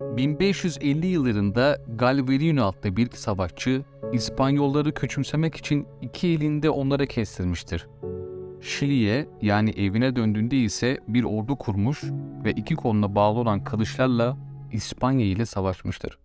1550 yıllarında Galvarino adlı bir savaşçı İspanyolları küçümsemek için iki elinde onlara kestirmiştir. Şili'ye yani evine döndüğünde ise bir ordu kurmuş ve iki koluna bağlı olan kılıçlarla İspanya ile savaşmıştır.